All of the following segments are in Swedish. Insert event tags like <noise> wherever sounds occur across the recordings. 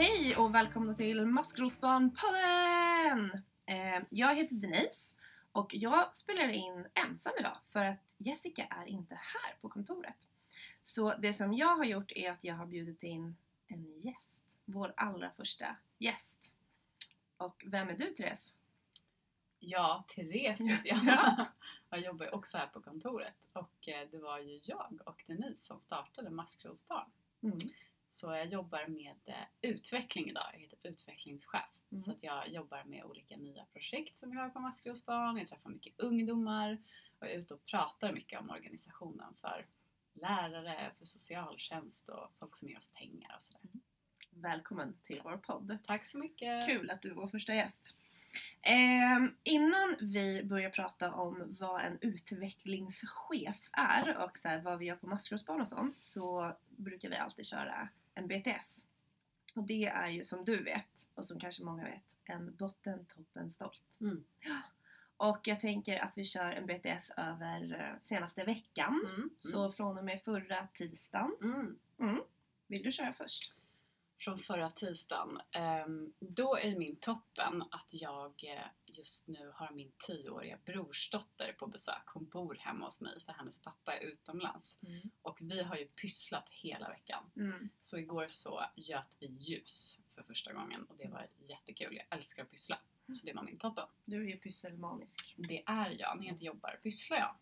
Hej och välkomna till Maskrosbarnpodden! Eh, jag heter Denise och jag spelar in ensam idag för att Jessica är inte här på kontoret. Så det som jag har gjort är att jag har bjudit in en gäst, vår allra första gäst. Och vem är du Therese? Ja, Therese heter jag. Ja. <laughs> Jag jobbar också här på kontoret och eh, det var ju jag och Denise som startade Maskrosbarn. Mm. Så jag jobbar med eh, utveckling idag. Jag heter utvecklingschef. Mm. Så att jag jobbar med olika nya projekt som vi har på Maskrosbarn. Jag träffar mycket ungdomar och är ute och pratar mycket om organisationen för lärare, för socialtjänst och folk som ger oss pengar och sådär. Välkommen till vår podd. Tack så mycket! Kul att du är vår första gäst. Eh, innan vi börjar prata om vad en utvecklingschef är och så här, vad vi gör på maskrosbarn och sånt så brukar vi alltid köra en BTS. Och det är ju som du vet, och som kanske många vet, en botten, toppen, stolt. Mm. Ja. Och jag tänker att vi kör en BTS över eh, senaste veckan. Mm. Så från och med förra tisdagen. Mm. Mm. Vill du köra först? Från förra tisdagen. Ehm, då är min toppen att jag eh, just nu har min tioåriga brorsdotter på besök. Hon bor hemma hos mig för hennes pappa är utomlands. Och vi har ju pysslat hela veckan. Mm. Så igår så göt vi ljus för första gången och det var jättekul. Jag älskar att pyssla. Så det var min toppen. Du är ju pysselmanisk. Det är jag. När jag inte jobbar pysslar jag.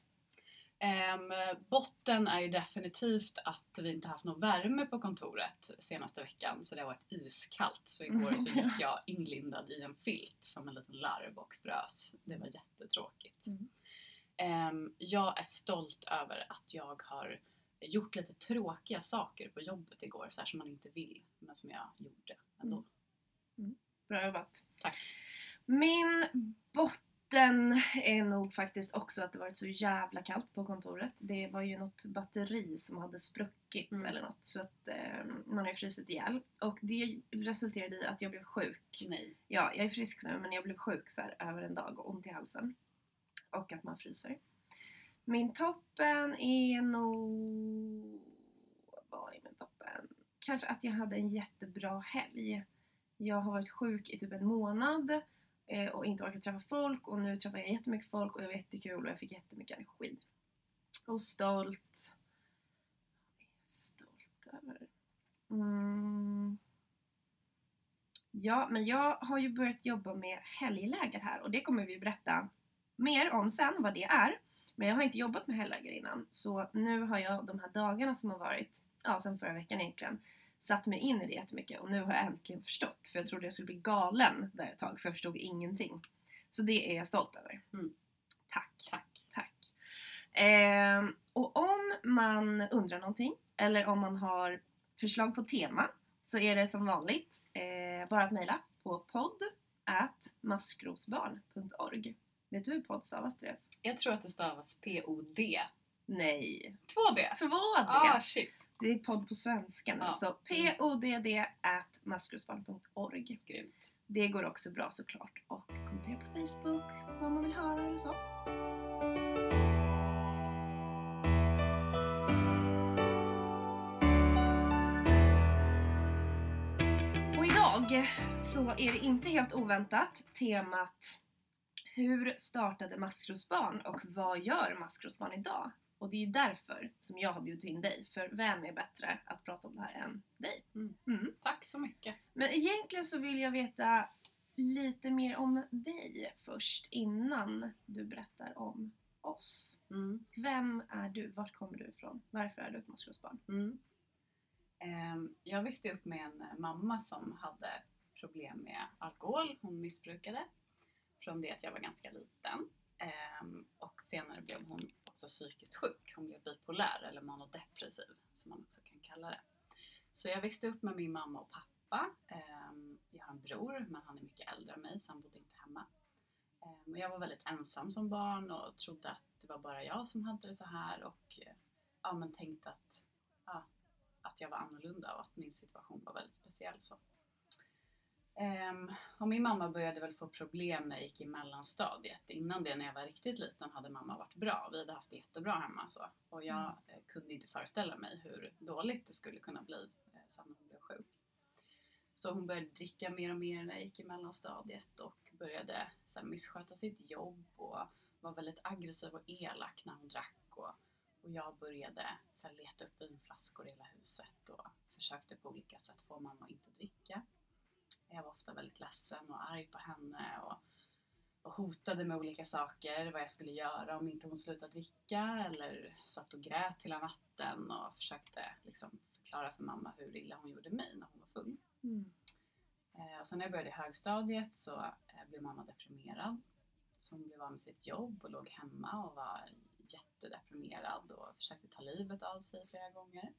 Ehm, botten är ju definitivt att vi inte haft någon värme på kontoret senaste veckan så det har varit iskallt. Så igår så gick jag inlindad i en filt som en liten larv och frös. Det var jättetråkigt. Mm. Ehm, jag är stolt över att jag har gjort lite tråkiga saker på jobbet igår, så här som man inte vill, men som jag gjorde ändå. Mm. Bra jobbat. Tack. Min botten är nog faktiskt också att det varit så jävla kallt på kontoret. Det var ju något batteri som hade spruckit Mm. eller något så att eh, man har ju frusit ihjäl. Och det resulterade i att jag blev sjuk. Nej. Ja, jag är frisk nu men jag blev sjuk så här över en dag och ont i halsen. Och att man fryser. Min toppen är nog... Vad är min toppen? Kanske att jag hade en jättebra helg. Jag har varit sjuk i typ en månad eh, och inte orkat träffa folk och nu träffar jag jättemycket folk och det var jättekul och jag fick jättemycket energi. Och stolt. Vad är jag stolt över? Mm. Ja, men jag har ju börjat jobba med helgläger här och det kommer vi berätta mer om sen vad det är. Men jag har inte jobbat med helgläger innan så nu har jag de här dagarna som har varit, ja sen förra veckan egentligen, satt mig in i det jättemycket och nu har jag äntligen förstått för jag trodde jag skulle bli galen där ett tag för jag förstod ingenting. Så det är jag stolt över. Mm. Tack. Tack. Tack. Ehm, och om man undrar någonting eller om man har förslag på tema så är det som vanligt eh, bara att mejla på podd at maskrosbarn.org. Vet du hur podd stavas Therese? Jag tror att det stavas P-O-D. Nej. 2D? 2D! Ah, shit. Det är podd på svenska nu. Ja. Så podd at maskrosbarn.org. Grymt. Det går också bra såklart. Och kommentera på Facebook om man vill höra eller så. Och idag så är det inte helt oväntat temat Hur startade Maskrosbarn och vad gör Maskrosbarn idag? Och det är därför som jag har bjudit in dig. För vem är bättre att prata om det här än dig? Mm. Mm. Tack så mycket. Men egentligen så vill jag veta lite mer om dig först innan du berättar om oss. Mm. Vem är du? Vart kommer du ifrån? Varför är du ett maskrosbarn? Mm. Ehm, Jag växte upp med en mamma som hade problem med alkohol. Hon missbrukade från det att jag var ganska liten. Ehm, Och senare blev hon också psykiskt sjuk. Hon blev bipolär eller manodepressiv som man också kan kalla det. Så jag växte upp med min mamma och pappa. Ehm, jag har en bror men han är mycket äldre än mig så han bodde inte hemma. Ehm, och jag var väldigt ensam som barn och trodde att det var bara jag som hade det så här och ja, men tänkte att, ja, att jag var annorlunda och att min situation var väldigt speciell. Så. Och min mamma började väl få problem när jag gick i mellanstadiet. Innan det, när jag var riktigt liten, hade mamma varit bra. Vi hade haft det jättebra hemma. Så. Och jag Mm. kunde inte föreställa mig hur dåligt det skulle kunna bli eh, sen hon blev sjuk. Så hon började dricka mer och mer när jag gick i mellanstadiet och började så här, missköta sitt jobb och var väldigt aggressiv och elak när hon drack. Och, och jag började så här, leta upp vinflaskor i hela huset och försökte på olika sätt få mamma att inte dricka. Jag var ofta väldigt ledsen och arg på henne och, och hotade med olika saker, vad jag skulle göra om inte hon slutade dricka eller satt och grät hela natten och försökte liksom förklara för mamma hur illa hon gjorde mig när hon var full. Mm. Eh, och sen när jag började i högstadiet så eh, blev mamma deprimerad. Så hon blev av med sitt jobb och låg hemma och var jättedeprimerad och försökte ta livet av sig flera gånger.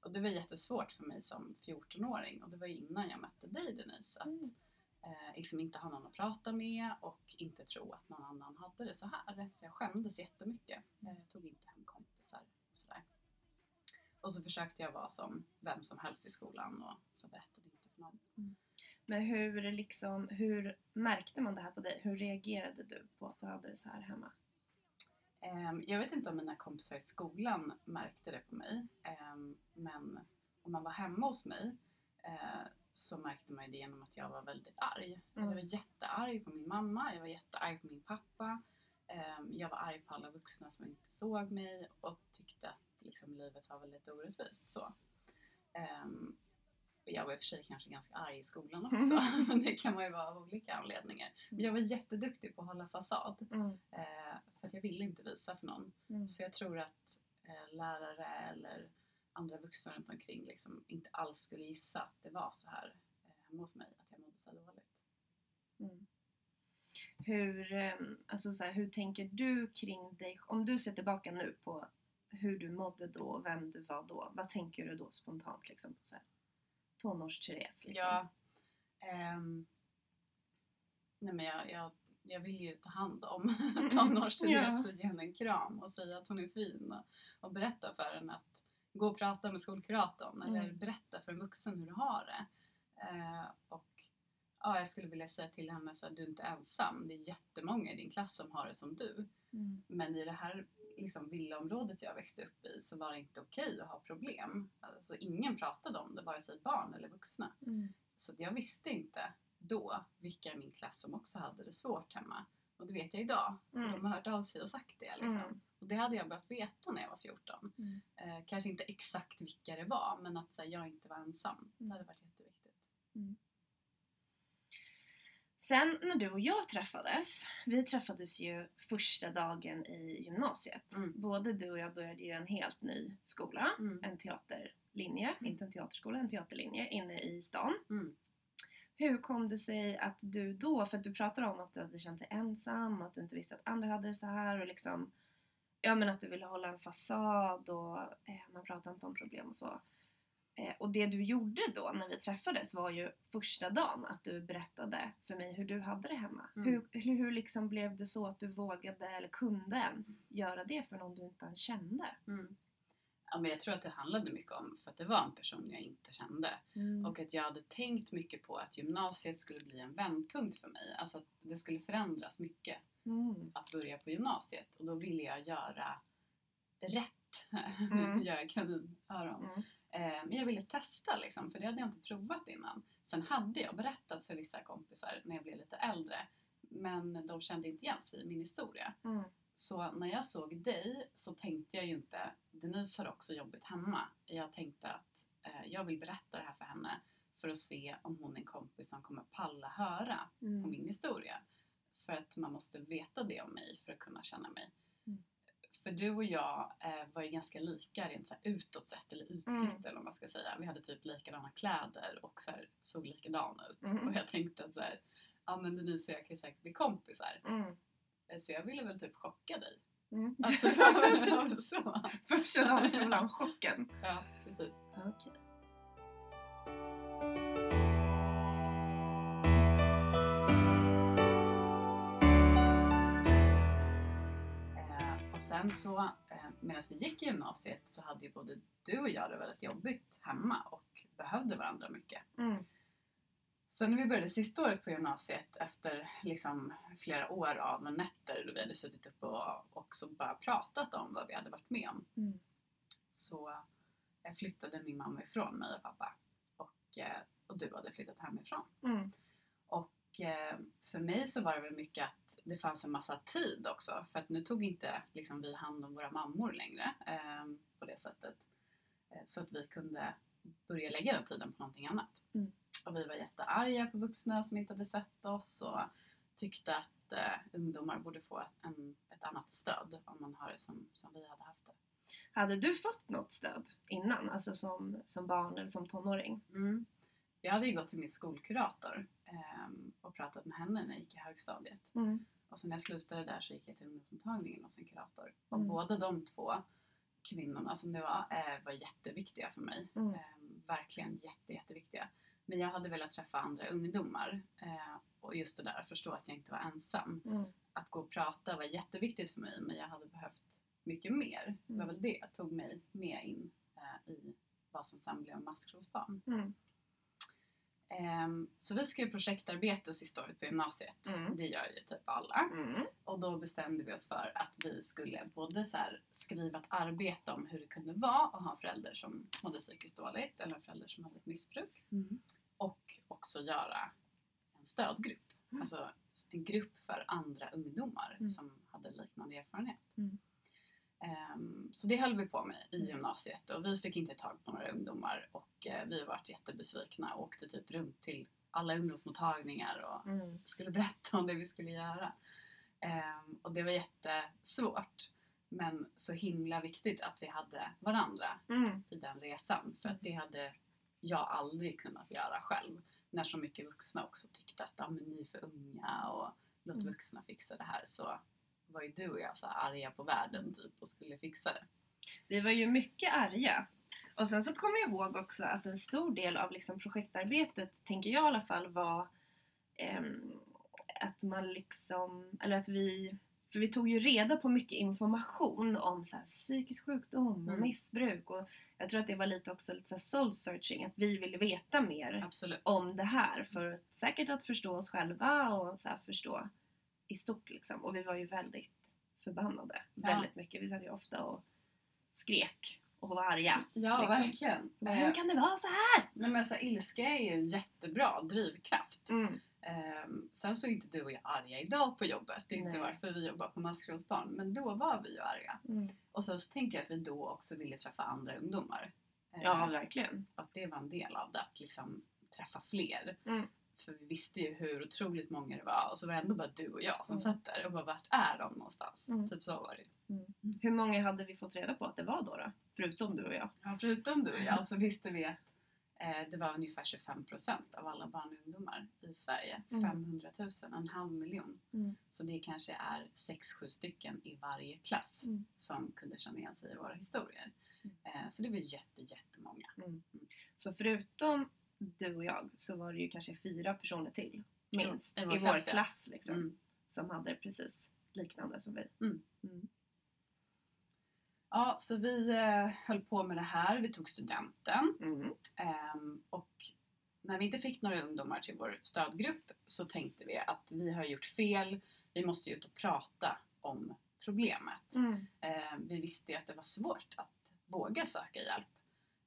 Och det var jättesvårt för mig som 14-åring och det var ju innan jag mötte dig Denise. Att Mm. eh, liksom inte ha någon att prata med och inte tro att någon annan hade det så här. Så jag skämdes jättemycket. Eh, Jag tog inte hem kompisar och sådär. Och så försökte jag vara som vem som helst i skolan och så berättade inte för någon. Men hur, liksom, hur märkte man det här på dig? Hur reagerade du på att du hade det så här hemma? Ehm, Jag vet inte om mina kompisar i skolan märkte det på mig. ehm, Men om man var hemma hos mig eh, så märkte man det genom att jag var väldigt arg. Mm. Jag var jättearg på min mamma, jag var jättearg på min pappa. Ehm, Jag var arg på alla vuxna som inte såg mig och tyckte att liksom, livet var väldigt orättvist. Så. Jag var i och för sig kanske ganska arg i skolan <laughs> också. <laughs> det kan man ju vara av olika anledningar. Men jag var jätteduktig på att hålla fasad. Mm. Eh, för att jag ville inte visa för någon. Mm. Så jag tror att eh, lärare eller andra vuxna runt omkring liksom inte alls skulle gissa att det var så här eh, hemma hos mig, att jag mådde så dåligt. Mm. Hur, ehm, alltså så här, hur tänker du kring dig? Om du ser tillbaka nu på hur du mådde då vem du var då. Vad tänker du då spontant liksom på så här, tonårs-Therese? Liksom? Ja, ehm, nej men jag, jag, jag vill ju ta hand om <laughs> tonårs-Therese och ge henne en kram och säga att hon är fin och, och berätta för henne att gå och prata med skolkuratorn eller Mm. berätta för en vuxen hur du har det. Eh, och ja, jag skulle vilja säga till henne att du är inte ensam. Det är jättemånga i din klass som har det som du. Mm. Men i det här liksom, villaområdet jag växte upp i så var det inte okej att ha problem. Alltså, ingen pratade om det, vare sig barn eller vuxna. Mm. Så jag visste inte då vilka i min klass som också hade det svårt hemma. Och det vet jag idag. Mm. De har hört av sig och sagt det. Liksom. Mm. Och det hade jag behövt veta när jag var 14. Mm. Eh, kanske inte exakt vilka det var, men att här, jag inte var ensam. Det Mm. hade varit jätteviktigt. Sen när du och jag träffades, vi träffades ju första dagen i gymnasiet. Mm. Både du och jag började ju en helt ny skola, Mm. en teaterlinje, Mm. inte en teaterskola, en teaterlinje inne i stan. Mm. Hur kom det sig att du då, för att du pratar om att du hade känt dig ensam och att du inte visste att andra hade det så här och liksom Ja men att du ville hålla en fasad och eh, man pratade inte om problem och så. Eh, och det du gjorde då när vi träffades var ju första dagen att du berättade för mig hur du hade det hemma. Mm. Hur, hur, hur liksom blev det så att du vågade eller kunde ens göra det för någon du inte ens kände? Mm. Ja, men jag tror att det handlade mycket om för att det var en person jag inte kände. Mm. Och att jag hade tänkt mycket på att gymnasiet skulle bli en vändpunkt för mig. Alltså att det skulle förändras mycket Mm. att börja på gymnasiet. Och då ville jag göra rätt. <laughs> Mm. göra kaninöron. Mm. Eh, men jag ville testa liksom, för det hade jag inte provat innan. Sen hade jag berättat för vissa kompisar när jag blev lite äldre. Men de kände inte igen sig i min historia. Mm. Så när jag såg dig så tänkte jag ju inte, Denise har också jobbigt hemma. Jag tänkte att eh, jag vill berätta det här för henne för att se om hon är en kompis som kommer palla höra på Mm. min historia. För att man måste veta det om mig för att kunna känna mig. För du och jag eh, var ju ganska lika rent så här utåt sett, eller ytligt Mm. eller vad man ska säga. Vi hade typ likadana kläder och så här, såg likadana ut. Mm. Och jag tänkte att så här, ja men Denise och jag kan ju säkert bli kompisar. Mm. Eh, Så jag ville väl typ chocka dig. Mm. Alltså <laughs> <laughs> så. Första dagen i skolan, chocken. Ja, precis. Okej. Sen så, eh, medan vi gick i gymnasiet så hade ju både du och jag det väldigt jobbigt hemma och behövde varandra mycket. Mm. Sen när vi började sista året på gymnasiet efter liksom flera år av nätter då vi hade suttit upp och också bara pratat om vad vi hade varit med om Mm. så eh, flyttade min mamma ifrån mig och pappa. Och eh, och du hade flyttat hemifrån. Mm. Och för mig så var det väl mycket att det fanns en massa tid också. För att nu tog inte liksom, vi hand om våra mammor längre eh, på det sättet. Eh, så att vi kunde börja lägga den tiden på någonting annat. Mm. Och vi var jättearga på vuxna som inte hade sett oss och tyckte att eh, ungdomar borde få en, ett annat stöd om man har det som, som vi hade haft det. Hade du fått något stöd innan? Alltså som, som barn eller som tonåring? Mm. Jag hade ju gått till min skolkurator ehm, och pratat med henne när jag gick i högstadiet. Mm. Och sen när jag slutade där så gick jag till ungdomsmottagningen hos en kurator. Och Mm. båda de två kvinnorna som det var, eh, var jätteviktiga för mig. Mm. Ehm, verkligen jätte, jätteviktiga. Men jag hade velat träffa andra ungdomar. Eh, och just det där att förstå att jag inte var ensam. Mm. Att gå och prata var jätteviktigt för mig men jag hade behövt mycket mer. Det var Mm. väl det jag tog mig med in eh, i vad som sen blev maskrosbarn. Mm. Ehm, så vi skrev projektarbete sista året på gymnasiet. Mm. Det gör ju typ alla. Mm. Och då bestämde vi oss för att vi skulle både så här skriva ett arbete om hur det kunde vara att ha en förälder som mådde psykiskt dåligt eller en förälder som hade ett missbruk. Mm. Och också göra en stödgrupp. Mm. Alltså en grupp för andra ungdomar Mm. som hade liknande erfarenhet. Mm. Ehm, så det höll vi på med i Mm. gymnasiet och vi fick inte tag på några ungdomar och eh, vi varit jättebesvikna och åkte typ runt till alla ungdomsmottagningar och Mm. skulle <laughs> berätta om det vi skulle göra. Ehm, och det var jättesvårt. Men så himla viktigt att vi hade varandra Mm. i den resan. För att det hade jag aldrig kunnat göra själv. När så mycket vuxna också tyckte att ah, men ni är för unga och låt Mm. vuxna fixa det här. Så var ju du och jag så arga på världen typ och skulle fixa det. Vi var ju mycket arga. Och sen så kommer jag ihåg också att en stor del av liksom projektarbetet, tänker jag i alla fall, var ehm, att man liksom, eller att vi, för vi tog ju reda på mycket information om så här, psykisk sjukdom och Mm. missbruk och jag tror att det var lite också lite så här soul searching, att vi ville veta mer Absolut. om det här för säkert att förstå oss själva och så här, förstå i stort liksom. Och vi var ju väldigt förbannade. Ja. Väldigt mycket. Vi satt ju ofta och skrek och var arga. Ja, liksom. verkligen. Bara, Eh, Hur kan det vara så här? nej, men så här, ilska är ju en jättebra drivkraft. Mm. Ehm, sen så är inte du och jag arga idag på jobbet. Det är inte Nej. varför vi jobbar på Maskrosbarn. Men då var vi ju arga. Mm. Och så, så tänker jag att vi då också ville träffa andra ungdomar. Ehm, Ja, verkligen. att det var en del av det. Att liksom träffa fler. Mm. För vi visste ju hur otroligt många det var. Och så var det ändå bara du och jag som Mm. satt där och bara vart är de någonstans? Mm. Typ så var det ju. Hur många hade vi fått reda på att det var då? då? Förutom du och jag. Ja, förutom du och jag så visste vi eh, det var ungefär 25% av alla barn och ungdomar i Sverige. Mm. 500 000, en halv miljon. Mm. Så det kanske är 6-7 stycken i varje klass Mm. som kunde känna igen sig i våra historier. Mm. Eh, så det var jätte, jättemånga. Så förutom du och jag så var det ju kanske fyra personer till. Minst. I I vår klass, ja. liksom. Mm. Som hade precis liknande som vi. Mm. Mm. Ja, så vi eh, höll på med det här. Vi tog studenten. Mm. Ehm, och när vi inte fick några ungdomar till vår stödgrupp så tänkte vi att vi har gjort fel. Vi måste ut och prata om problemet. Mm. Ehm, vi visste ju att det var svårt att våga söka hjälp.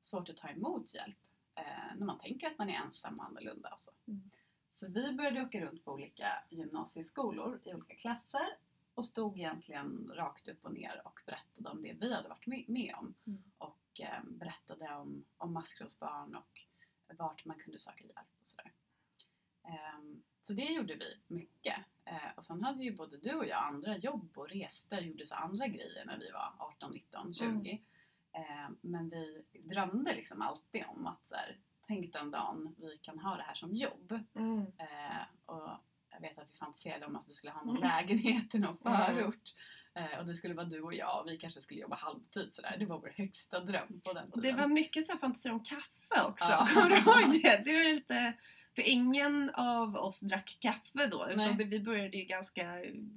Svårt att ta emot hjälp eh, när man tänker att man är ensam och annorlunda och så. Mm. Så vi började åka runt på olika gymnasieskolor i olika klasser och stod egentligen rakt upp och ner och berättade om det vi hade varit med, om. Mm. Och eh, berättade om, om maskrosbarn och vart man kunde söka hjälp och sådär. Ehm, så det gjorde vi mycket. Eh, och sen hade ju både du och jag andra jobb och reste och gjorde så andra grejer när vi var 18, 19, 20. Ehm, men vi drömde liksom alltid om att så här, tänk den dagen vi kan ha det här som jobb. Mm. Eh, och jag vet att vi fantiserade om att vi skulle ha någon Mm. lägenhet i någon <laughs> Mm. förort. Eh, och det skulle vara du och jag och vi kanske skulle jobba halvtid sådär. Det var vår högsta dröm på den Och tiden. det var mycket så fantasier om kaffe också. Ja. Kommer du ihåg <laughs> det? Det var lite... För ingen av oss drack kaffe då. Utan det, vi började ju ganska,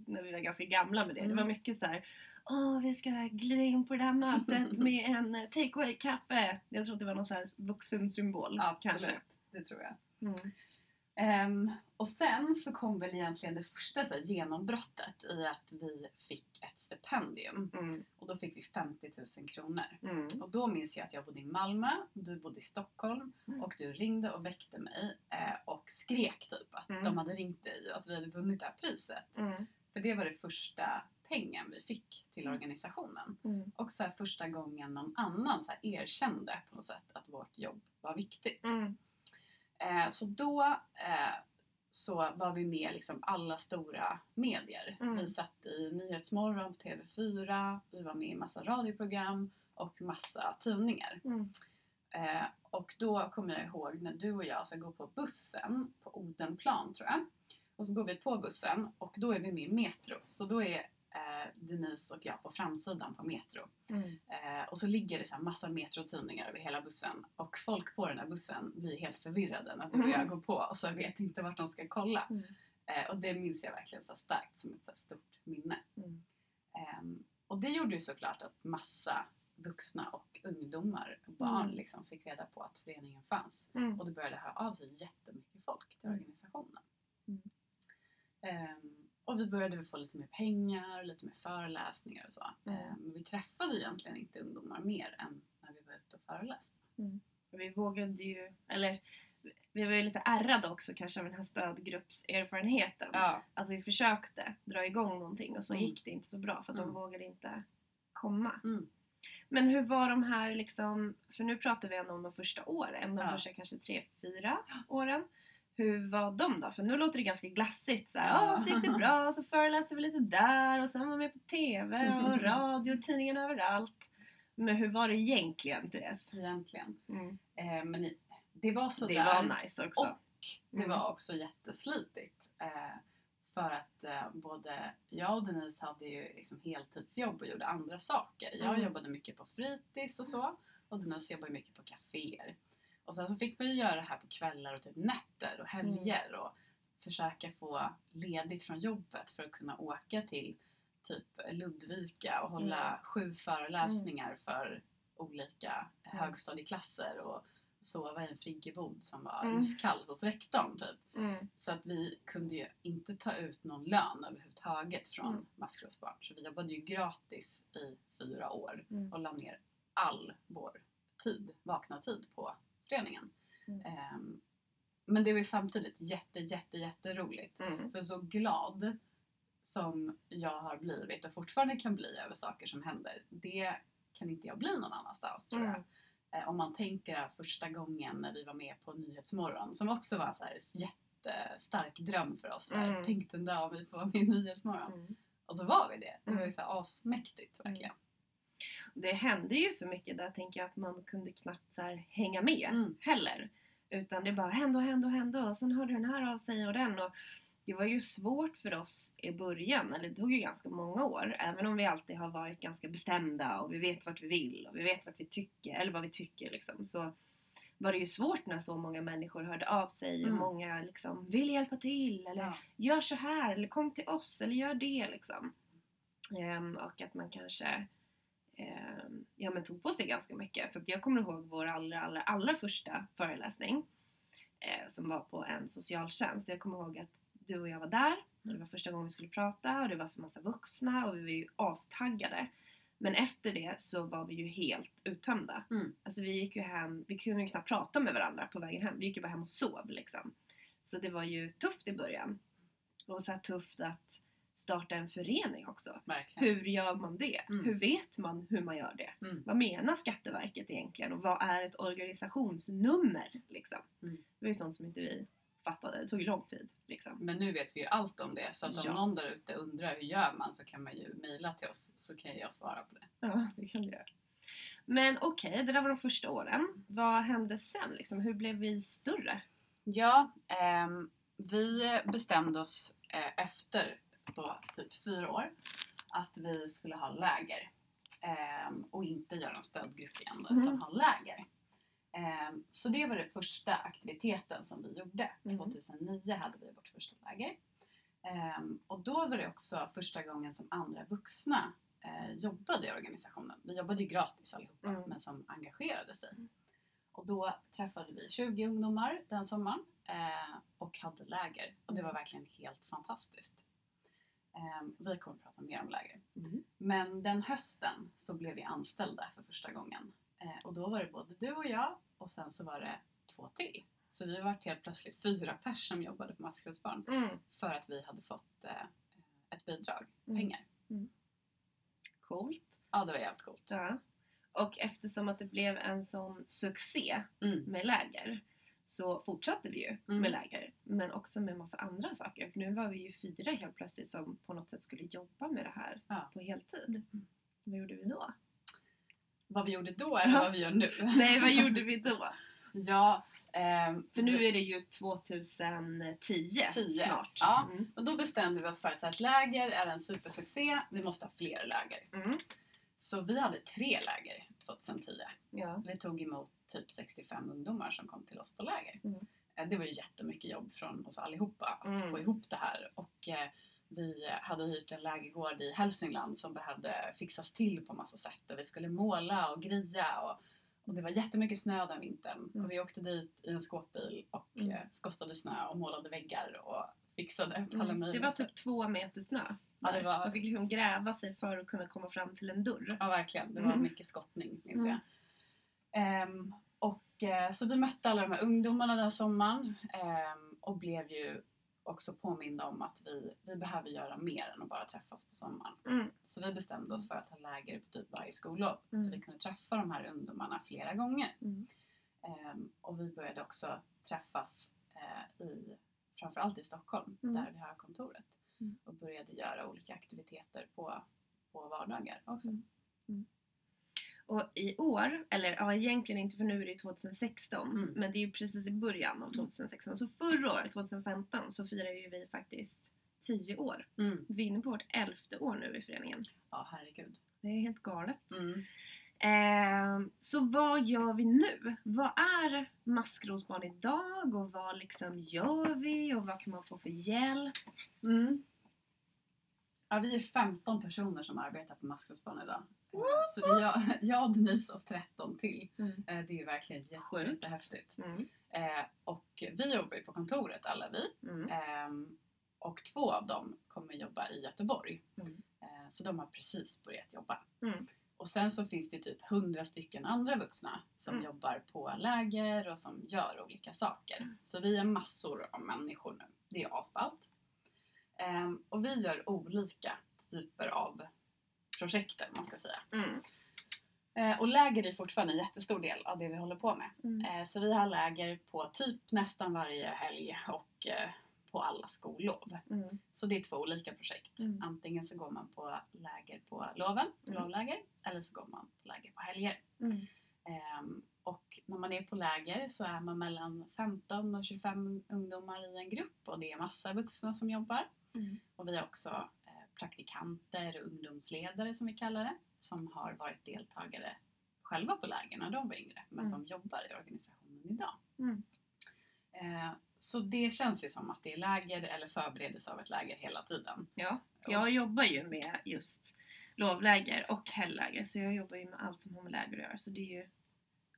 när vi var ganska gamla med det. Det Mm. var mycket så här. Åh, vi ska glida in på det här mötet <laughs> med en take away kaffe. Jag tror att det var någon så här vuxen symbol Absolut, kanske. det tror jag. Mm. Ehm, och sen så kom väl egentligen det första så här, genombrottet i att vi fick ett stipendium. Mm. Och då fick vi 50 000 kronor. Mm. Och då minns jag att jag bodde i Malmö, du bodde i Stockholm Mm. och du ringde och väckte mig eh, och skrek typ att Mm. de hade ringt dig och att vi hade vunnit det här priset. Mm. För det var det första pengen vi fick till Mm. organisationen. Mm. Och så första gången någon annan så erkände på något sätt att vårt jobb var viktigt. Mm. Eh, så då eh, så var vi med liksom alla stora medier. Mm. Vi satt i Nyhetsmorgon på TV4, vi var med i massa radioprogram och massa tidningar. Mm. Eh, och då kommer jag ihåg när du och jag ska gå på bussen på Odenplan tror jag. Och så går vi på bussen och då är vi med i Metro. Så då är Denise och jag på framsidan på Metro. Mm. Eh, och så ligger det så här massa metrotidningar över hela bussen. Och folk på den här bussen blir helt förvirrade när du och jag Mm. går på och så vet inte vart de ska kolla. Mm. Eh, och det minns jag verkligen så starkt som ett så stort minne. Mm. Ehm, och det gjorde ju såklart att massa vuxna och ungdomar och barn Mm. liksom fick reda på att föreningen fanns. Mm. Och det började höra av sig jättemycket folk till Mm. organisationen. Mm. Och vi började få lite mer pengar, lite mer föreläsningar och så. Mm. Ehm, men vi träffade egentligen inte ungdomar mer än när vi var ute och föreläste. Och Vi vågade ju, eller vi var ju lite ärrade också kanske av den här stödgruppserfarenheten. Ja. Att vi försökte dra igång någonting och så Mm. gick det inte så bra för att Mm. de vågade inte komma. Mm. Men hur var de här liksom, för nu pratar vi ändå om de första åren, de Ja. första kanske tre, fyra åren. Hur var de då? För nu låter det ganska glassigt så här, Ja. så gick det bra, så föreläste vi lite där och sen var med på TV och <laughs> radio, tidningen överallt. Men hur var det egentligen Therese? Egentligen. Mm. Ehm, men det var sådär. Det var nice också. Och det Mm. var också jätteslitigt. Eh, för att eh, både jag och Denise hade ju liksom heltidsjobb och gjorde andra saker. Jag Mm. jobbade mycket på fritids och så. Och Denise jobbade mycket på kaféer. Och sen så fick man ju göra det här på kvällar och typ nätter och helger. Mm. Och försöka få ledigt från jobbet för att kunna åka till typ Ludvika och hålla Mm. sju föreläsningar för olika Mm. högstadieklasser. Och sova i en friggebod som var Mm. iskall hos rektorn typ. Mm. Så att vi kunde ju inte ta ut någon lön överhuvudtaget från Mm. maskrosbarn. Så vi jobbade ju gratis i fyra år Mm. och la ner all vår tid, vakna tid på föreningen. Mm. Ehm, men det var ju samtidigt jätte, jätte, jätteroligt. Mm. För så glad som jag har blivit och fortfarande kan bli över saker som händer, det kan inte jag bli någon annanstans tror jag. Mm. Eh, om man tänker första gången när vi var med på Nyhetsmorgon som också var så här jättestark dröm för oss. Mm. Tänk den dag vi får vara med i Nyhetsmorgon. Mm. Och så var vi det. Det var ju Mm. så här asmäktigt verkligen. Det hände ju så mycket där tänker jag att man kunde knappt så här hänga med Mm. heller. Utan det bara hände och hände och hände och sen hörde den här av sig och den. Och det var ju svårt för oss i början, eller det tog ju ganska många år. Även om vi alltid har varit ganska bestämda och vi vet vart vi vill och vi vet vart vi tycker, eller vad vi tycker liksom. Så var det ju svårt när så många människor hörde av sig och Mm. många liksom vill hjälpa till eller Ja. gör så här eller kom till oss eller gör det liksom. Ehm, och att man kanske ehm, ja, men tog på sig ganska mycket. För jag kommer ihåg vår allra, allra, allra första föreläsning eh, som var på en socialtjänst. Jag kommer ihåg att du och jag var där och det var första gången vi skulle prata och det var för massa vuxna och vi var ju astaggade. Men efter det så var vi ju helt uttömda. Mm. Alltså vi gick ju hem, vi kunde ju knappt prata med varandra på vägen hem. Vi gick ju bara hem och sov liksom. Så det var ju tufft i början. Och så tufft att starta en förening också. Verkligen. Hur gör man det? Mm. Hur vet man hur man gör det? Mm. Vad menar Skatteverket egentligen? Och vad är ett organisationsnummer? Liksom? Mm. Det var ju sånt som inte vi fattade. Det tog ju lång tid. Liksom. Men nu vet vi ju allt om det. Så att om Ja. någon där ute undrar hur gör man så kan man ju mejla till oss så kan jag svara på det. Ja, det kan du göra. Men okej, det där var de första åren. Vad hände sen? Liksom? Hur blev vi större? Ja, ehm, vi bestämde oss eh, efter då typ fyra år att vi skulle ha läger. Ehm, och inte göra en stödgrupp igen Mhm. utan ha läger. Ehm, så det var den första aktiviteten som vi gjorde. Mhm. 2009 hade vi vårt första läger. Ehm, och då var det också första gången som andra vuxna eh, jobbade i organisationen. Vi jobbade ju gratis allihopa, Mm. men som engagerade sig. Och då träffade vi 20 ungdomar den sommaren eh, och hade läger. Och det var verkligen helt fantastiskt. Eh, vi kommer att prata mer om läger. Mm. Men den hösten så blev vi anställda för första gången. Eh, och då var det både du och jag och sen så var det två till. Så vi var helt plötsligt fyra pers som jobbade på Maskrosbarn Mm. för att vi hade fått eh, ett bidrag, Mm. pengar. Coolt. Ja, det var jävligt coolt. Ja. Och eftersom att det blev en sån succé Mm. med läger så fortsatte vi ju Mm. med läger. Men också med massa andra saker. För nu var vi ju fyra helt plötsligt som på något sätt skulle jobba med det här Ja. på heltid. Mm. Vad gjorde vi då? Vad vi gjorde då eller vad vi gör nu? <laughs> Nej, vad gjorde vi då? <laughs> Ja, ehm, För nu är det ju 2010 10. snart. Ja. Mm. och då bestämde vi oss för att ett läger är en supersuccé, vi måste ha fler läger. Mm. Så vi hade tre läger 2010. Ja. Vi tog emot typ 65 ungdomar som kom till oss på läger. Mm. Eh, Det var ju jättemycket jobb från oss allihopa att Mm. få ihop det här. Och eh, vi hade hyrt en lägergård i Hälsingland som behövde fixas till på massa sätt. Och vi skulle måla och greja. Och, och det var jättemycket snö den vintern. Mm. Och vi åkte dit i en skåpbil och Mm. eh, skottade snö och målade väggar och fixade alla Mm. Det var typ två meter snö. Ja, det var- Man fick liksom gräva sig för att kunna komma fram till en dörr. Ja, verkligen. Det var Mm. mycket skottning, minns Mm. jag. Ehm, och, eh, så vi mötte alla de här ungdomarna den sommaren ehm, och blev ju också påminda om att vi, vi behöver göra mer än att bara träffas på sommaren. Mm. Så vi bestämde oss för att ha läger på typ varje skollov Mm. så vi kunde träffa de här ungdomarna flera gånger. Mm. Ehm, och vi började också träffas eh, i, framförallt i Stockholm Mm. där vi har kontoret Mm. och började göra olika aktiviteter på, på vardagar också. Mm. Och i år, eller ja egentligen inte för nu är det 2016, Mm. men det är ju precis i början av 2016. Så förra året, 2015, så firar ju vi faktiskt 10 år. Mm. Vi är inne på vårt elfte år nu i föreningen. Ja, herregud. Det är helt galet. Mm. Eh, så vad gör vi nu? Vad är Maskrosbarn idag och vad liksom gör vi och vad kan man få för hjälp? Mm. Ja, vi är 15 personer som arbetar på Maskrosbarn idag. Eh, Så det är jag, <laughs> jag, Denise och 13 till. Mm. Eh, Det är ju verkligen jättehäftigt. Mm. Eh, Och vi jobbar ju på kontoret alla vi. Mm. Ehm, Och två av dem kommer jobba i Göteborg. Mm. Så de har precis börjat jobba. Mm. Och sen så finns det typ 100 stycken andra vuxna som Mm. jobbar på läger och som gör olika saker. Så vi är massor av människor nu. Det är asballt. Ehm, och vi gör olika typer av projekter, man ska säga. Mm. Eh, och läger är fortfarande en jättestor del av det vi håller på med. Mm. Eh, så vi har läger på typ nästan varje helg och eh, på alla skollov. Mm. Så det är två olika projekt. Mm. Antingen så går man på läger på loven, Mm. lovläger, eller så går man på läger på helger. Mm. Ehm, och när man är på läger så är man mellan 15 och 25 ungdomar i en grupp och det är massa vuxna som jobbar. Mm. Och vi har också eh, praktikanter och ungdomsledare som vi kallar det, som har varit deltagare själva på läger när de var yngre, men Mm. som jobbar i organisationen idag. Mm. Eh, så det känns ju som att det är läger eller förberedelse av ett läger hela tiden. Ja, jag jobbar ju med just lovläger och helgläger så jag jobbar ju med allt som har med läger att göra så det är ju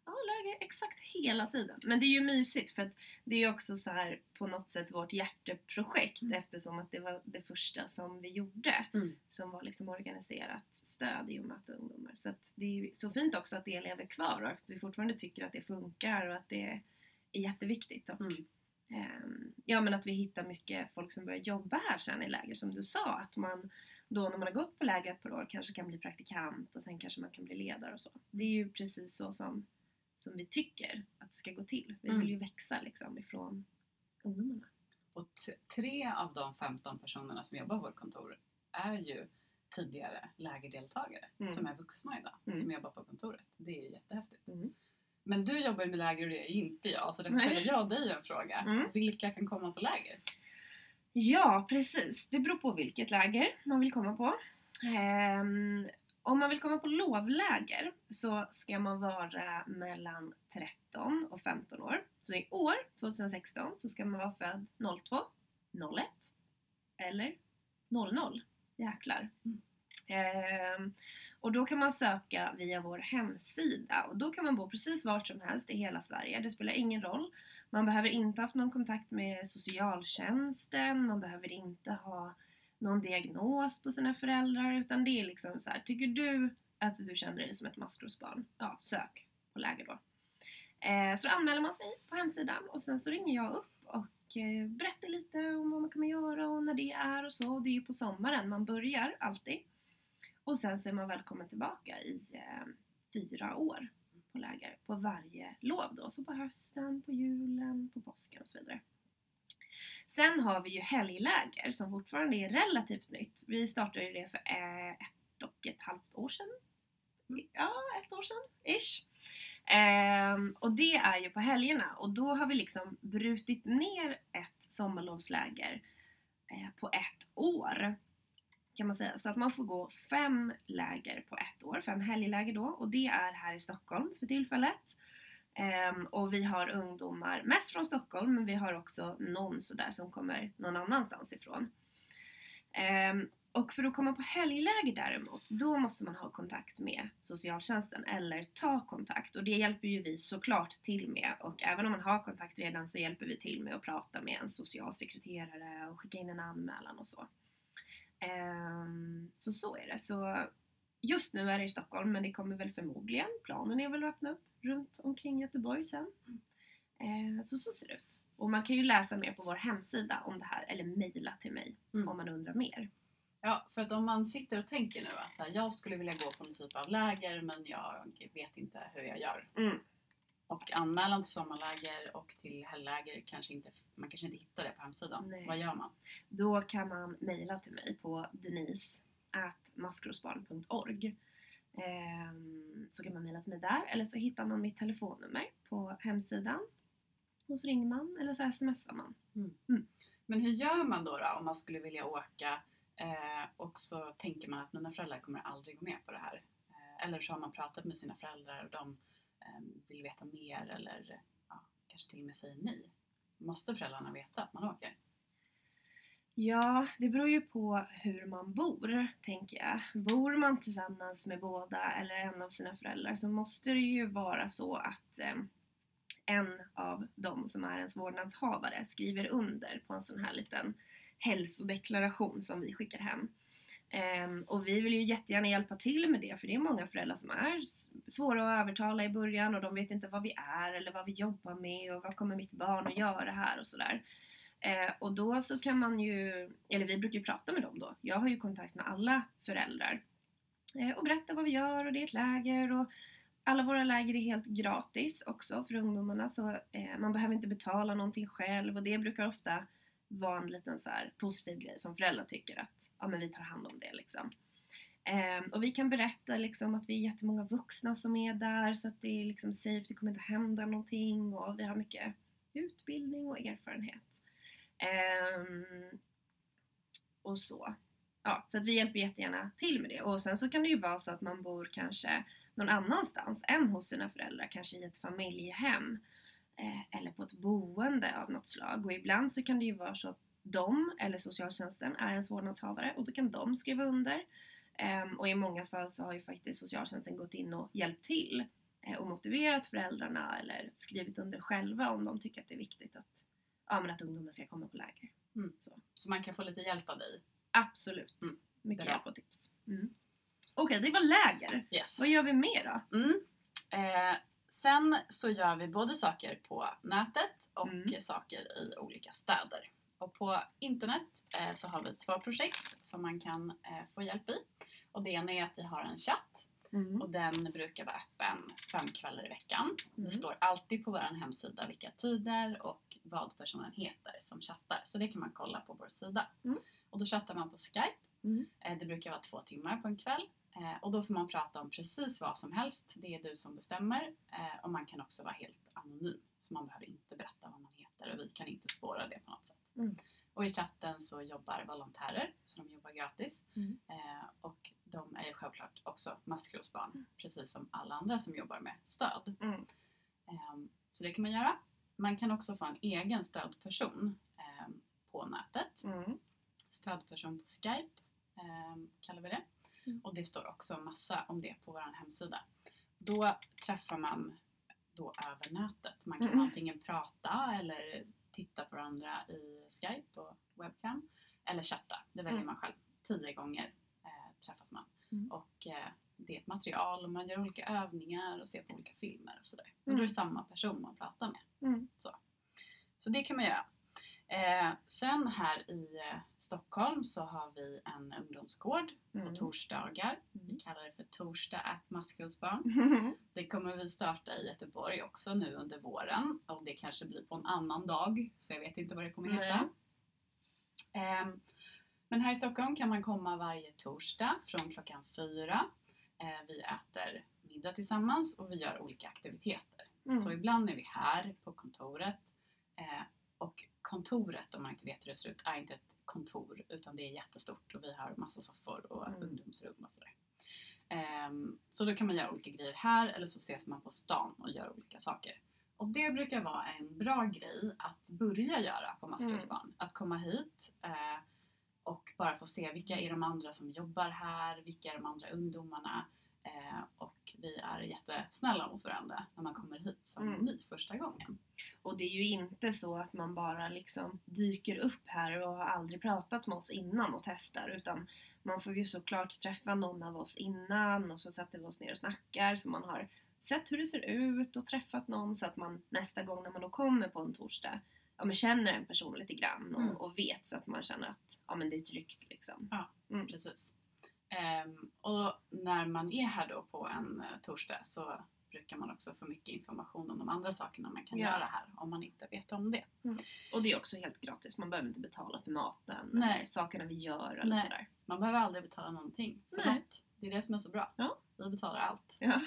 ja, läger exakt hela tiden. Men det är ju mysigt för att det är ju också så här på något sätt vårt hjärteprojekt Mm. eftersom att det var det första som vi gjorde Mm. som var liksom organiserat stöd i att ungdomar. Så att det är ju så fint också att det lever kvar och att vi fortfarande tycker att det funkar och att det är jätteviktigt. Och, Mm. Ehm, ja men att vi hittar mycket folk som börjar jobba här sen i läger som du sa att man då när man har gått på läger ett par år kanske kan bli praktikant och sen kanske man kan bli ledare och så. Det är ju precis så som, som vi tycker att det ska gå till. Vi Mm. vill ju växa liksom ifrån ungdomarna. Och tre av de 15 personerna som jobbar på vårt kontor är ju tidigare lägerdeltagare Mm. som är vuxna idag, Mm. som jobbar på kontoret. Det är ju jättehäftigt. Mm. Men du jobbar ju med läger och det gör ju inte jag, så därför ställer jag dig en fråga. Mm. Vilka kan komma på läger? Ja, precis. Det beror på vilket läger man vill komma på. Ehm, om man vill komma på lovläger så ska man vara mellan 13 och 15 år. Så i år, 2016, så ska man vara född 02, 01 eller 00. Jäklar. Mm. Ehm, och då kan man söka via vår hemsida och då kan man bo precis vart som helst i hela Sverige. Det spelar ingen roll. Man behöver inte ha haft någon kontakt med socialtjänsten, man behöver inte ha någon diagnos på sina föräldrar utan det är liksom så här, tycker du att du känner dig som ett maskrosbarn, ja sök på läger då. Eh, så anmäler man sig på hemsidan och sen så ringer jag upp och eh, berättar lite om vad man kommer göra och när det är och så. Det är ju på sommaren man börjar alltid. Och sen så är man välkommen tillbaka i eh, fyra år på läger på varje lov då. Så på hösten, på julen, på påsken och så vidare. Sen har vi ju helgläger som fortfarande är relativt nytt. Vi startade ju det för eh, ett och ett halvt år sedan. Ja, ett år sedan, ish. Ehm, och det är ju på helgerna och då har vi liksom brutit ner ett sommarlovsläger eh, på ett år kan man säga. Så att man får gå fem läger på ett år, fem helgläger då och det är här i Stockholm för tillfället. Ehm, och vi har ungdomar, mest från Stockholm, men vi har också någon sådär som kommer någon annanstans ifrån. Ehm, och för att komma på helgläger däremot, då måste man ha kontakt med socialtjänsten eller ta kontakt och det hjälper ju vi såklart till med och även om man har kontakt redan så hjälper vi till med att prata med en socialsekreterare och skicka in en anmälan och så. Ehm, så så är det. Så just nu är det i Stockholm men det kommer väl förmodligen, planen är väl att öppna upp runt omkring Göteborg sen. Uh, så så ser det ut. Och man kan ju läsa mer på vår hemsida om det här eller mejla till mig Mm. om man undrar mer. Ja, för att om man sitter och tänker nu att så här, jag skulle vilja gå på någon typ av läger men jag vet inte hur jag gör. Mm. Och anmälan till sommarläger och till helgläger kanske inte, man kanske inte hittar det på hemsidan. Nej. Vad gör man? Då kan man mejla till mig på denise.maskrosbarn.org Så kan man mejla till mig där eller så hittar man mitt telefonnummer på hemsidan. Och så ringer man eller så smsar man. Men hur gör man då, då om man skulle vilja åka eh, och så tänker man att mina föräldrar kommer aldrig gå med på det här. Eh, eller så har man pratat med sina föräldrar och de eh, vill veta mer eller ja, kanske till och med säger nej. Måste föräldrarna veta att man åker? Ja, det beror ju på hur man bor, tänker jag. Bor man tillsammans med båda eller en av sina föräldrar så måste det ju vara så att eh, en av dem som är ens vårdnadshavare skriver under på en sån här liten hälsodeklaration som vi skickar hem. Ehm, och vi vill ju jättegärna hjälpa till med det för det är många föräldrar som är svåra att övertala i början och de vet inte vad vi är eller vad vi jobbar med och vad kommer mitt barn att göra här och sådär. Eh, och då så kan man ju, eller vi brukar ju prata med dem då. Jag har ju kontakt med alla föräldrar. Eh, och berätta vad vi gör och det är ett läger och alla våra läger är helt gratis också för ungdomarna så eh, man behöver inte betala någonting själv och det brukar ofta vara en liten så här positiv grej som föräldrar tycker att ja men vi tar hand om det liksom. Ehm, och vi kan berätta liksom att vi är jättemånga vuxna som är där så att det är liksom safe, det kommer inte hända någonting och vi har mycket utbildning och erfarenhet. Ehm, och så. Ja, så att vi hjälper jättegärna till med det. Och sen så kan det ju vara så att man bor kanske någon annanstans än hos sina föräldrar, kanske i ett familjehem eh, eller på ett boende av något slag. Och ibland så kan det ju vara så att de, eller socialtjänsten, är ens vårdnadshavare och då kan de skriva under. Ehm, och i många fall så har ju faktiskt socialtjänsten gått in och hjälpt till eh, och motiverat föräldrarna eller skrivit under själva om de tycker att det är viktigt att, ja, men att ungdomen ska komma på läger. Mm. Så. Så man kan få lite hjälp av dig? Absolut. Mm. Mycket Bra. hjälp och tips. Mm. Okej, det var läger. Yes. Vad gör vi mer då? Mm. Eh, sen så gör vi både saker på nätet och Mm. saker i olika städer. Och på internet eh, så har vi två projekt som man kan eh, få hjälp i. Och det ena är att vi har en chatt Mm. och den brukar vara öppen fem kvällar i veckan. Mm. Det står alltid på vår hemsida vilka tider och vad personen heter som chattar. Så det kan man kolla på vår sida. Mm. Och då chattar man på Skype. Mm. Eh, Det brukar vara två timmar på en kväll. Eh, Och då får man prata om precis vad som helst. Det är du som bestämmer. Eh, Och man kan också vara helt anonym. Så man behöver inte berätta vad man heter och vi kan inte spåra det på något sätt. Mm. Och i chatten så jobbar volontärer, så de jobbar gratis. Mm. Eh, Och de är ju självklart också maskrosbarn, Mm. precis som alla andra som jobbar med stöd. Ehm, Så det kan man göra. Man kan också få en egen stödperson ehm, på nätet. Mm. Stödperson på Skype ehm, kallar vi det. Mm. Och det står också massa om det på vår hemsida. Då träffar man då över nätet. Man kan Mm. antingen prata eller titta på varandra i Skype och webcam. Eller chatta, det väljer Mm. man själv. Tio gånger eh, träffas man. Mm. Och eh, det är ett material och man gör olika övningar och ser på olika filmer och sådär. Och Mm. då är det samma person man pratar med. Mm. Så det kan man göra. Eh, sen här i eh, Stockholm så har vi en ungdomsgård på Mm. torsdagar. Vi Mm. kallar det för Torsdag at Maskrosbarn. <laughs> Det kommer vi starta i Göteborg också nu under våren. Och det kanske blir på en annan dag, så jag vet inte vad det kommer heta. Ehm, men här i Stockholm kan man komma varje torsdag från klockan fyra. Eh, vi äter middag tillsammans och vi gör olika aktiviteter. Mm. Så ibland är vi här på kontoret. Eh, och kontoret, om man inte vet hur det ser ut, är inte ett kontor utan det är jättestort och vi har massa soffor och Mm. ungdomsrum och sådär. Ehm, så då kan man göra olika grejer här eller så ses man på stan och gör olika saker. Och det brukar vara en bra grej att börja göra på Maskrosbarn. Att komma hit eh, och bara få se vilka är de andra som jobbar här, vilka är de andra ungdomarna. Eh, och vi är jättesnälla mot varandra när man kommer hit som Mm. ny första gången. Och det är ju inte så att man bara liksom dyker upp här och har aldrig pratat med oss innan och testar utan man får ju såklart träffa någon av oss innan och så sätter vi oss ner och snackar så man har sett hur det ser ut och träffat någon så att man nästa gång när man då kommer på en torsdag ja, men känner en person lite grann och, Mm. och vet så att man känner att ja, men det är tryggt liksom. Mm. Precis. Ehm, och när man är här då på en eh, torsdag så brukar man också få mycket information om de andra sakerna man kan Ja. göra här om man inte vet om det. Och det är också helt gratis, man behöver inte betala för maten Nej. eller sakerna vi gör eller Nej. sådär. Man behöver aldrig betala någonting för Nej. något. Det är det som är så bra. Ja. Vi betalar allt. Ja.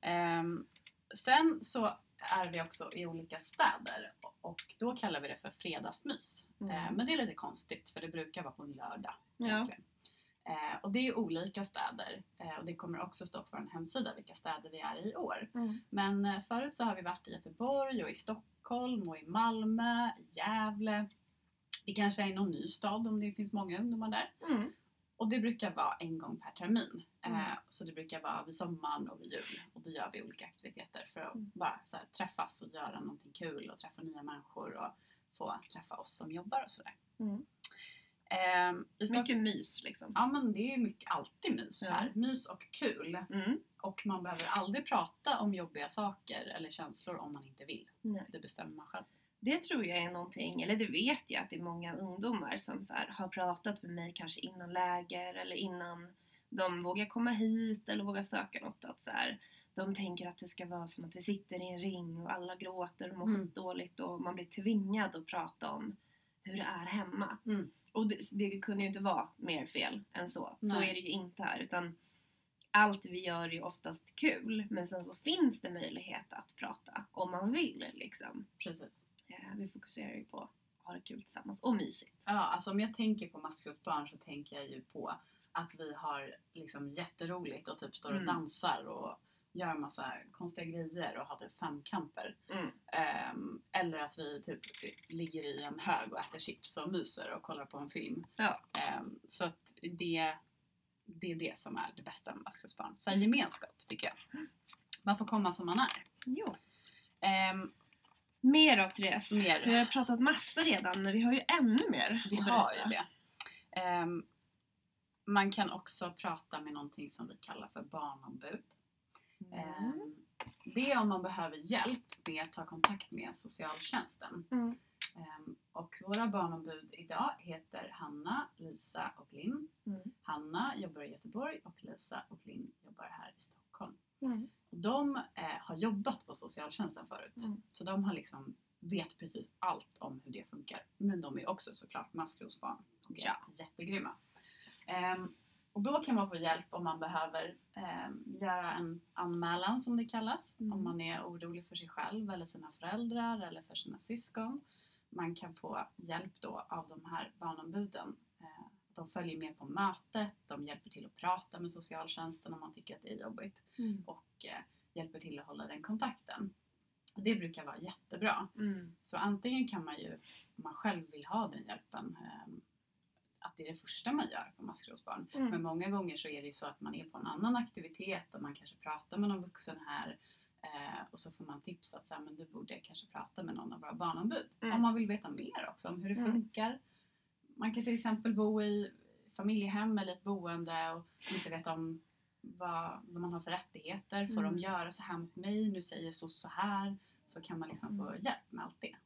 Ehm, sen så är vi också i olika städer och då kallar vi det för fredagsmys. Mm. Ehm, men det är lite konstigt för det brukar vara på en lördag. Ja. Eh, och det är olika städer eh, och det kommer också stå på vår hemsida vilka städer vi är i år. Mm. Men eh, förut så har vi varit i Göteborg och i Stockholm och i Malmö, Gävle. Vi kanske är i någon ny stad om det finns många ungdomar där. Mm. Och det brukar vara en gång per termin. Mm. Eh, så det brukar vara vid sommaren och vid jul. Och då gör vi olika aktiviteter för att Mm. bara så här, träffas och göra någonting kul och träffa nya människor och få träffa oss som jobbar och sådär. Mm. Eh, Mycket mys liksom. Ja men det är mycket, alltid mys Ja. här. Mys och kul. Mm. Och man behöver aldrig prata om jobbiga saker eller känslor om man inte vill. Nej. Det bestämmer man själv. Det tror jag är någonting, eller det vet jag att det är många ungdomar som så här, har pratat med mig kanske innan läger eller innan de vågar komma hit eller vågar söka något. Att så här, de tänker att det ska vara som att vi sitter i en ring och alla gråter och mår Mm. skitdåligt och man blir tvingad att prata om hur det är hemma. Mm. Och det, det kunde ju inte vara mer fel än så. Så Nej. är det ju inte här. Utan allt vi gör är ju oftast kul men sen så finns det möjlighet att prata om man vill liksom. Precis. Eh, Vi fokuserar ju på att ha det kul tillsammans och mysigt. Ja, alltså om jag tänker på maskrosbarn så tänker jag ju på att vi har liksom jätteroligt och typ står och Mm. dansar och gör en massa konstiga grejer och har typ femkamper. Mm. Ehm, eller att vi typ ligger i en hög och äter chips och myser och kollar på en film. Ja. Ehm, så att det, det är det som är det bästa med maskrosbarn. Så här gemenskap tycker jag. Man får komma som man är. Jo. Ehm, Mer då Therese. Mer. Vi har pratat massa redan men vi har ju ännu mer Vi att har ju det. Ehm, man kan också prata med någonting som vi kallar för barnombud. Mm. Ehm, det är om man behöver hjälp med att ta kontakt med socialtjänsten. Mm. Ehm, och våra barnombud idag heter Hanna, Lisa och Linn. Mm. Hanna jobbar i Göteborg och Lisa och Linn jobbar här i Stockholm. Mm. De eh, har jobbat på socialtjänsten förut. Mm. Så de har liksom vet precis allt om hur det funkar. Men de är också såklart maskrosbarn och är Ja. jättegrymma. Ehm, och då kan man få hjälp om man behöver ehm, göra en anmälan som det kallas. Mm. Om man är orolig för sig själv eller sina föräldrar eller för sina syskon. Man kan få hjälp då av de här barnombuden. De följer med på mötet, de hjälper till att prata med socialtjänsten om man tycker att det är jobbigt Mm. och eh, hjälper till att hålla den kontakten. Och Det brukar vara jättebra. Mm. Så antingen kan man ju, om man själv vill ha den hjälpen, eh, att att det är det första man gör på maskrosbarn. Mm. Men många gånger så är det ju så att man är på en annan aktivitet och man kanske pratar med någon vuxen här eh, och så får man tips att så här, men du borde kanske prata med någon av våra barnombud. Mm. Om man vill veta mer också om hur det Mm. funkar. Man kan till exempel bo i familjehem eller ett boende och inte veta om vad, vad man har för rättigheter. Får Mm. de göra så här mot mig? Nu säger så så här. Så kan man liksom få Mm. hjälp med allt det.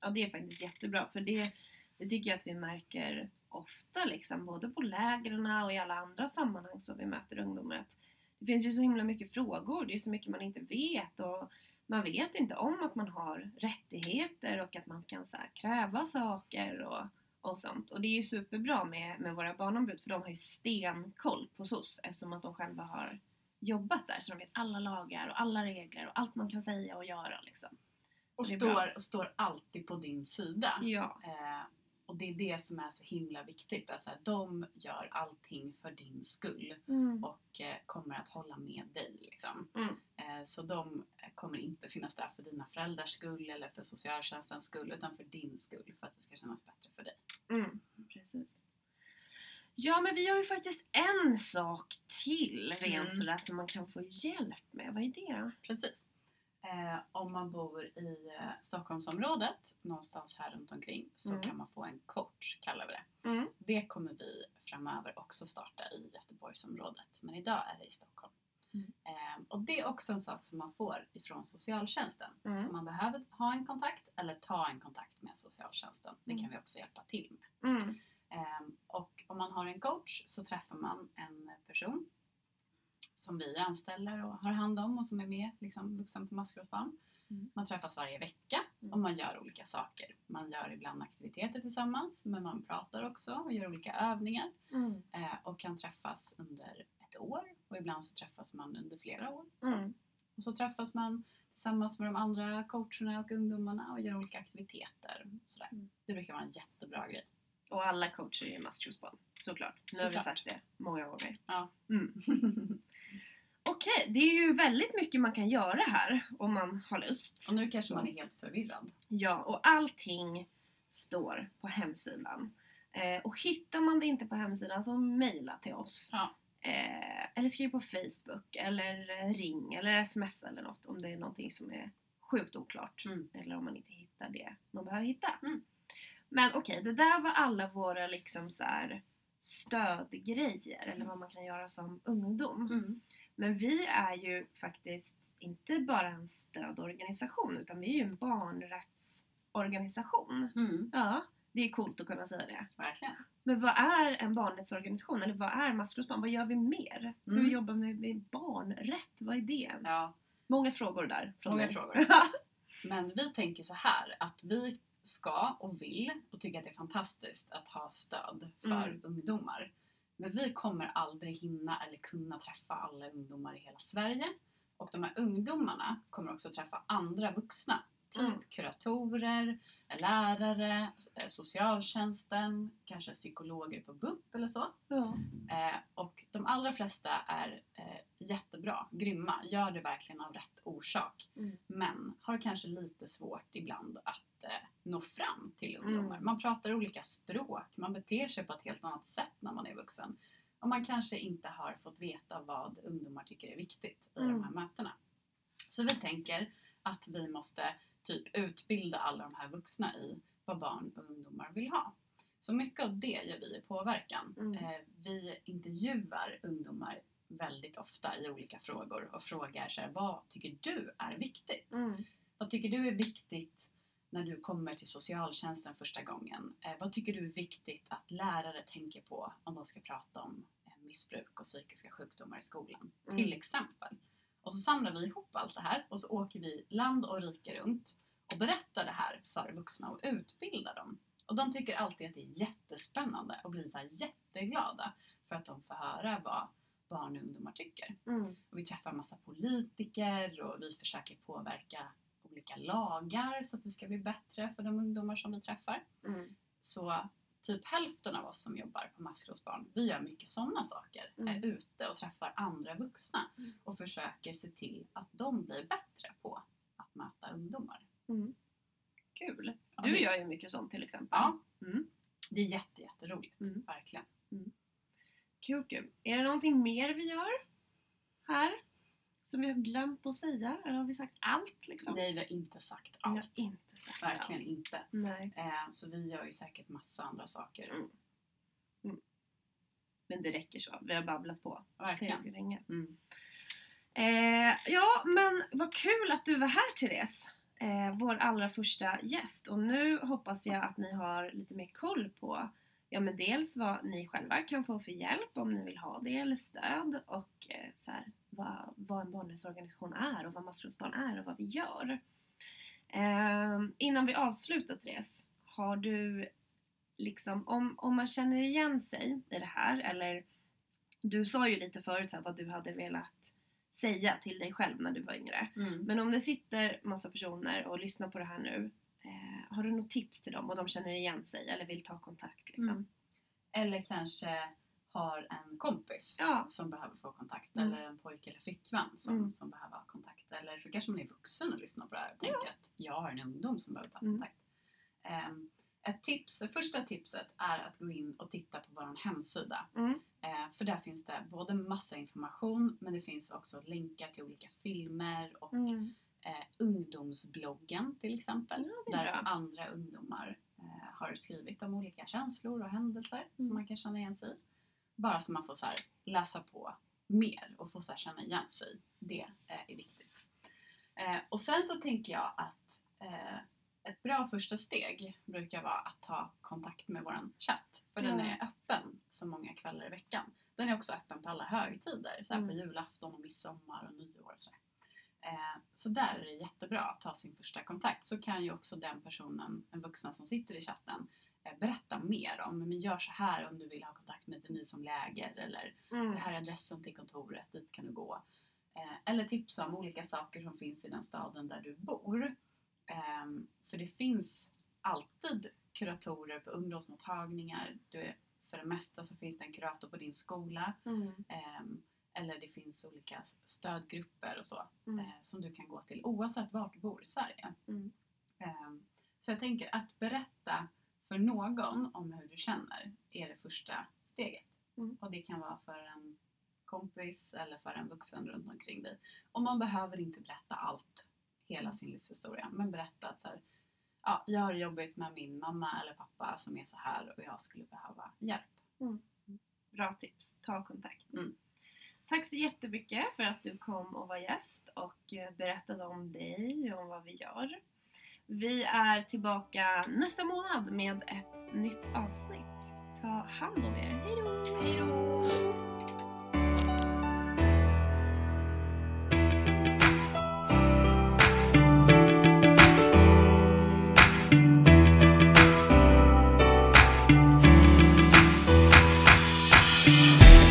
Ja, det är faktiskt jättebra för det, det tycker jag att vi märker ofta liksom, både på lägren och i alla andra sammanhang som vi möter ungdomar att det finns ju så himla mycket frågor, det är så mycket man inte vet och man vet inte om att man har rättigheter och att man kan så här, kräva saker och, och sånt. Och det är ju superbra med, med våra barnombud för de har ju stenkoll på SOS eftersom att de själva har jobbat där så de vet alla lagar och alla regler och allt man kan säga och göra liksom. Och Så står, och står alltid på din sida. Ja. Eh, och det är det som är så himla viktigt. Alltså, de gör allting för din skull Mm. och eh, kommer att hålla med dig. Liksom. Mm. Eh, så de kommer inte finnas där för dina föräldrars skull eller för socialtjänstens skull utan för din skull för att det ska kännas bättre för dig. Mm, precis. Ja, men vi har ju faktiskt en sak till rent Mm. sådär som man kan få hjälp med. Vad är det då? Precis. Eh, om man bor i eh, Stockholmsområdet, någonstans här runt omkring, så Mm. kan man få en coach, kallar vi det. Mm. Det kommer vi framöver också starta i Göteborgsområdet, men idag är det i Stockholm. Mm. Eh, och det är också en sak som man får ifrån socialtjänsten. Mm. Så man behöver ha en kontakt eller ta en kontakt med socialtjänsten. Det kan Mm. vi också hjälpa till med. Ehm, och om man har en coach så träffar man en person som vi anställer och har hand om och som är med, liksom vuxen på maskrosbarn. Mm. Man träffas varje vecka Mm. och man gör olika saker. Man gör ibland aktiviteter tillsammans men man pratar också och gör olika övningar Mm. eh, och kan träffas under ett år och ibland så träffas man under flera år. Mm. Och så träffas man tillsammans med de andra coacherna och ungdomarna och gör olika aktiviteter. Sådär. Mm. Det brukar vara en jättebra grej. Och alla coacher är ju maskrosbarn, såklart. Nu har vi Såklart. sagt det många gånger. Ja. Mm. <laughs> Okej, det är ju väldigt mycket man kan göra här om man har lust. Och nu kanske man är helt förvirrad. Ja, och allting står på hemsidan. Eh, och hittar man det inte på hemsidan så mejla till oss. Ja. Eh, eller skriv på Facebook eller eh, ring eller sms eller något om det är någonting som är sjukt oklart. Mm. Eller om man inte hittar det man behöver hitta. Mm. Men okej, det där var alla våra liksom så här stödgrejer eller vad man kan göra som ungdom. Mm. Men vi är ju faktiskt inte bara en stödorganisation utan vi är ju en barnrättsorganisation. Mm. Ja, det är coolt att kunna säga det. Verkligen. Men vad är en barnrättsorganisation? Eller vad är maskrosbarn? Vad gör vi mer? Hur Mm. jobbar vi med barnrätt? Vad är det ens? Ja, Många frågor där från Många mig. frågor. <laughs> men vi tänker så här att vi ska och vill och tycker att det är fantastiskt att ha stöd för Mm. ungdomar. Men vi kommer aldrig hinna eller kunna träffa alla ungdomar i hela Sverige. Och de här ungdomarna kommer också träffa andra vuxna. Typ Mm. kuratorer, lärare, eh, socialtjänsten, kanske psykologer på BUP eller så. Eh, och de allra flesta är eh, jättebra, grymma, gör det verkligen av rätt orsak. Mm. Men har kanske lite svårt ibland att eh, nå fram till ungdomar. Mm. Man pratar olika språk, man beter sig på ett helt annat sätt när man är vuxen. Och man kanske inte har fått veta vad ungdomar tycker är viktigt i Mm. de här mötena. Så vi tänker att vi måste typ utbilda alla de här vuxna i vad barn och ungdomar vill ha. Så mycket av det gör vi i påverkan. Mm. Eh, vi intervjuar ungdomar väldigt ofta i olika frågor och frågar så här, vad tycker du är viktigt? Mm. Vad tycker du är viktigt när du kommer till socialtjänsten första gången? Eh, vad tycker du är viktigt att lärare tänker på om de ska prata om eh, missbruk och psykiska sjukdomar i skolan? Mm. Till exempel. Och så samlar vi ihop allt det här och så åker vi land och rike runt och berättar det här för vuxna och utbildar dem. Och de tycker alltid att det är jättespännande och blir så jätteglada för att de får höra vad barn och ungdomar tycker. Mm. Och vi träffar massa politiker och vi försöker påverka olika lagar så att det ska bli bättre för de ungdomar som vi träffar. Mm. Så typ hälften av oss som jobbar på maskrosbarn, vi gör mycket sådana saker. Mm. Är ute och träffar andra vuxna Mm. och försöker se till att de blir bättre på att möta ungdomar. Mm. Kul. Ja, Du det- gör ju mycket sånt till exempel. Ja. Mm. Det är jätte, jätteroligt, Mm. verkligen. Kul, kul. Är det någonting mer vi gör här? Som vi har glömt att säga? Eller har vi sagt allt liksom? Nej, vi har inte sagt Vi har allt. inte sagt Verkligen allt. inte. Nej. Eh, så vi gör ju säkert massa andra saker. Mm. Men det räcker så. Vi har babblat på Verkligen. länge. Mm. Eh, ja, men vad kul att du var här Therese. Eh, vår allra första gäst. Och nu hoppas jag att ni har lite mer koll på Ja men dels vad ni själva kan få för hjälp om ni vill ha det eller stöd och eh, så här, vad, vad en barnrättsorganisation är och vad maskrosbarn är och vad vi gör. Eh, innan vi avslutar Therese, har du liksom, om, om man känner igen sig i det här eller du sa ju lite förut så här, vad du hade velat säga till dig själv när du var yngre. Mm. Men om det sitter massa personer och lyssnar på det här nu, eh, har du något tips till dem och de känner igen sig eller vill ta kontakt? Liksom? Mm. Eller kanske har en kompis Ja. som behöver få kontakt Mm. eller en pojke eller flickvän som, Mm. som behöver ha kontakt. Eller så kanske man är vuxen och lyssnar på det här och tänker att jag har en ungdom som behöver ta Mm. kontakt. Ehm, ett tips, första tipset är att gå in och titta på vår hemsida. Mm. Eh, för där finns det både massa information men det finns också länkar till olika filmer och Mm. eh, ungdomsbloggen till exempel. Ja, där bra. andra ungdomar eh, har skrivit om olika känslor och händelser Mm. som man kan känna igen sig i. Bara så man får så här, läsa på mer och få så här, känna igen sig. Det eh, är viktigt. Eh, och sen så tänker jag att eh, ett bra första steg brukar vara att ta kontakt med våran chatt. För den Ja. är öppen så många kvällar i veckan. Den är också öppen på alla högtider. Så här på Mm. julafton och midsommar och nyår. Och så. Eh, så där är det jättebra att ta sin första kontakt. Så kan ju också den personen, en vuxen som sitter i chatten, berätta mer om men gör så här om du vill ha kontakt med ny som läger eller Mm. det här är adressen till kontoret, dit kan du gå. Eh, eller tipsa om olika saker som finns i den staden där du bor. Ehm, för det finns alltid kuratorer på ungdomsmottagningar. Du, för det mesta så finns det en kurator på din skola. Mm. Ehm, eller det finns olika stödgrupper och så Mm. eh, som du kan gå till oavsett vart du bor i Sverige. Mm. Ehm, så jag tänker att berätta för någon om hur du känner är det första steget. Mm. Och det kan vara för en kompis eller för en vuxen runt omkring dig. Och man behöver inte berätta allt, hela sin livshistoria. Men berätta att så här, ja, jag har jobbigt med min mamma eller pappa som är så här och jag skulle behöva hjälp. Bra tips. Ta kontakt. Mm. Tack så jättemycket för att du kom och var gäst och eh, berättade om dig och om vad vi gör. Vi är tillbaka nästa månad med ett nytt avsnitt. Ta hand om er. Hej då!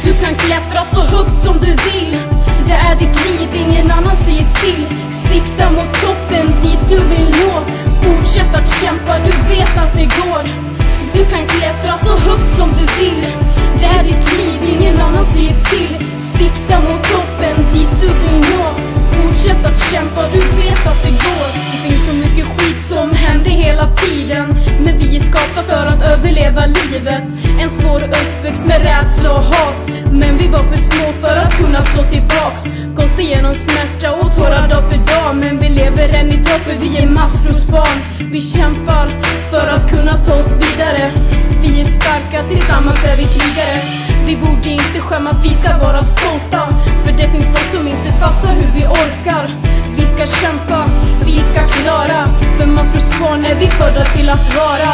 Du kan klättra så högt som du vill Det är ditt liv, ingen annan säger till Sikta mot toppen, dit du vill nå. Fortsätt att kämpa, du vet att det går. Du kan klättra så högt som du vill. Det är ditt liv, ingen annan säger till. Sikta mot toppen, dit du vill nå. Fortsätt att kämpa, du vet att det går. Det finns så mycket skit som händer hela tiden. Men vi är skapta för att överleva livet. En svår uppväxt med rädsla och hat. Men vi var för små för att kunna slå tillbaks. Gått igenom smärta och tårar dag för dag. Men vi lever än idag för vi är maskrosbarn Vi kämpar för att kunna ta oss vidare. Vi är starka, tillsammans är vi krigare. Vi borde inte skämmas, vi ska vara stolta. För det finns folk som inte fattar hur vi orkar. Vi ska kämpa, vi ska klara. För maskrosbarn är vi födda till att vara.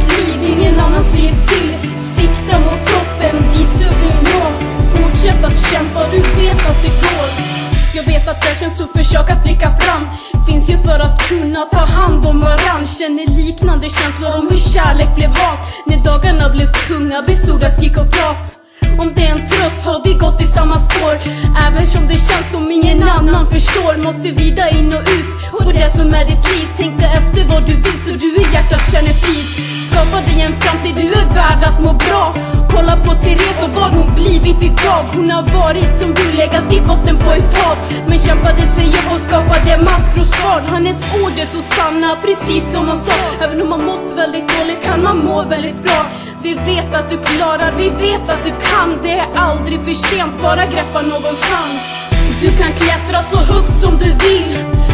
känns tufft, försök att blicka fram. Finns ju för att kunna ta hand om varann. Känner liknande känslor om hur kärlek blev hat. När dagarna blev tunga bestod av skrik och prat. Om det är en tröst har vi gått i samma spår. Även som det känns som ingen annan förstår Måste vrida in och ut. På det som är ditt liv Tänka efter vad du vill så du i hjärtat känner frid. Skapa dig en framtid, du är värd att må bra. Kolla på Therese och vad hon blivit idag. Hon har varit som du, legat i botten på ett hav Men kämpade sig upp och skapade maskrosbad Hennes ord är så sanna, precis som hon sa. Även om man mått väldigt dåligt kan man må väldigt bra. Vi vet att du klarar, vi vet att du kan. Det är aldrig för sent, bara greppa någon hand du kan klättra så högt som du vill.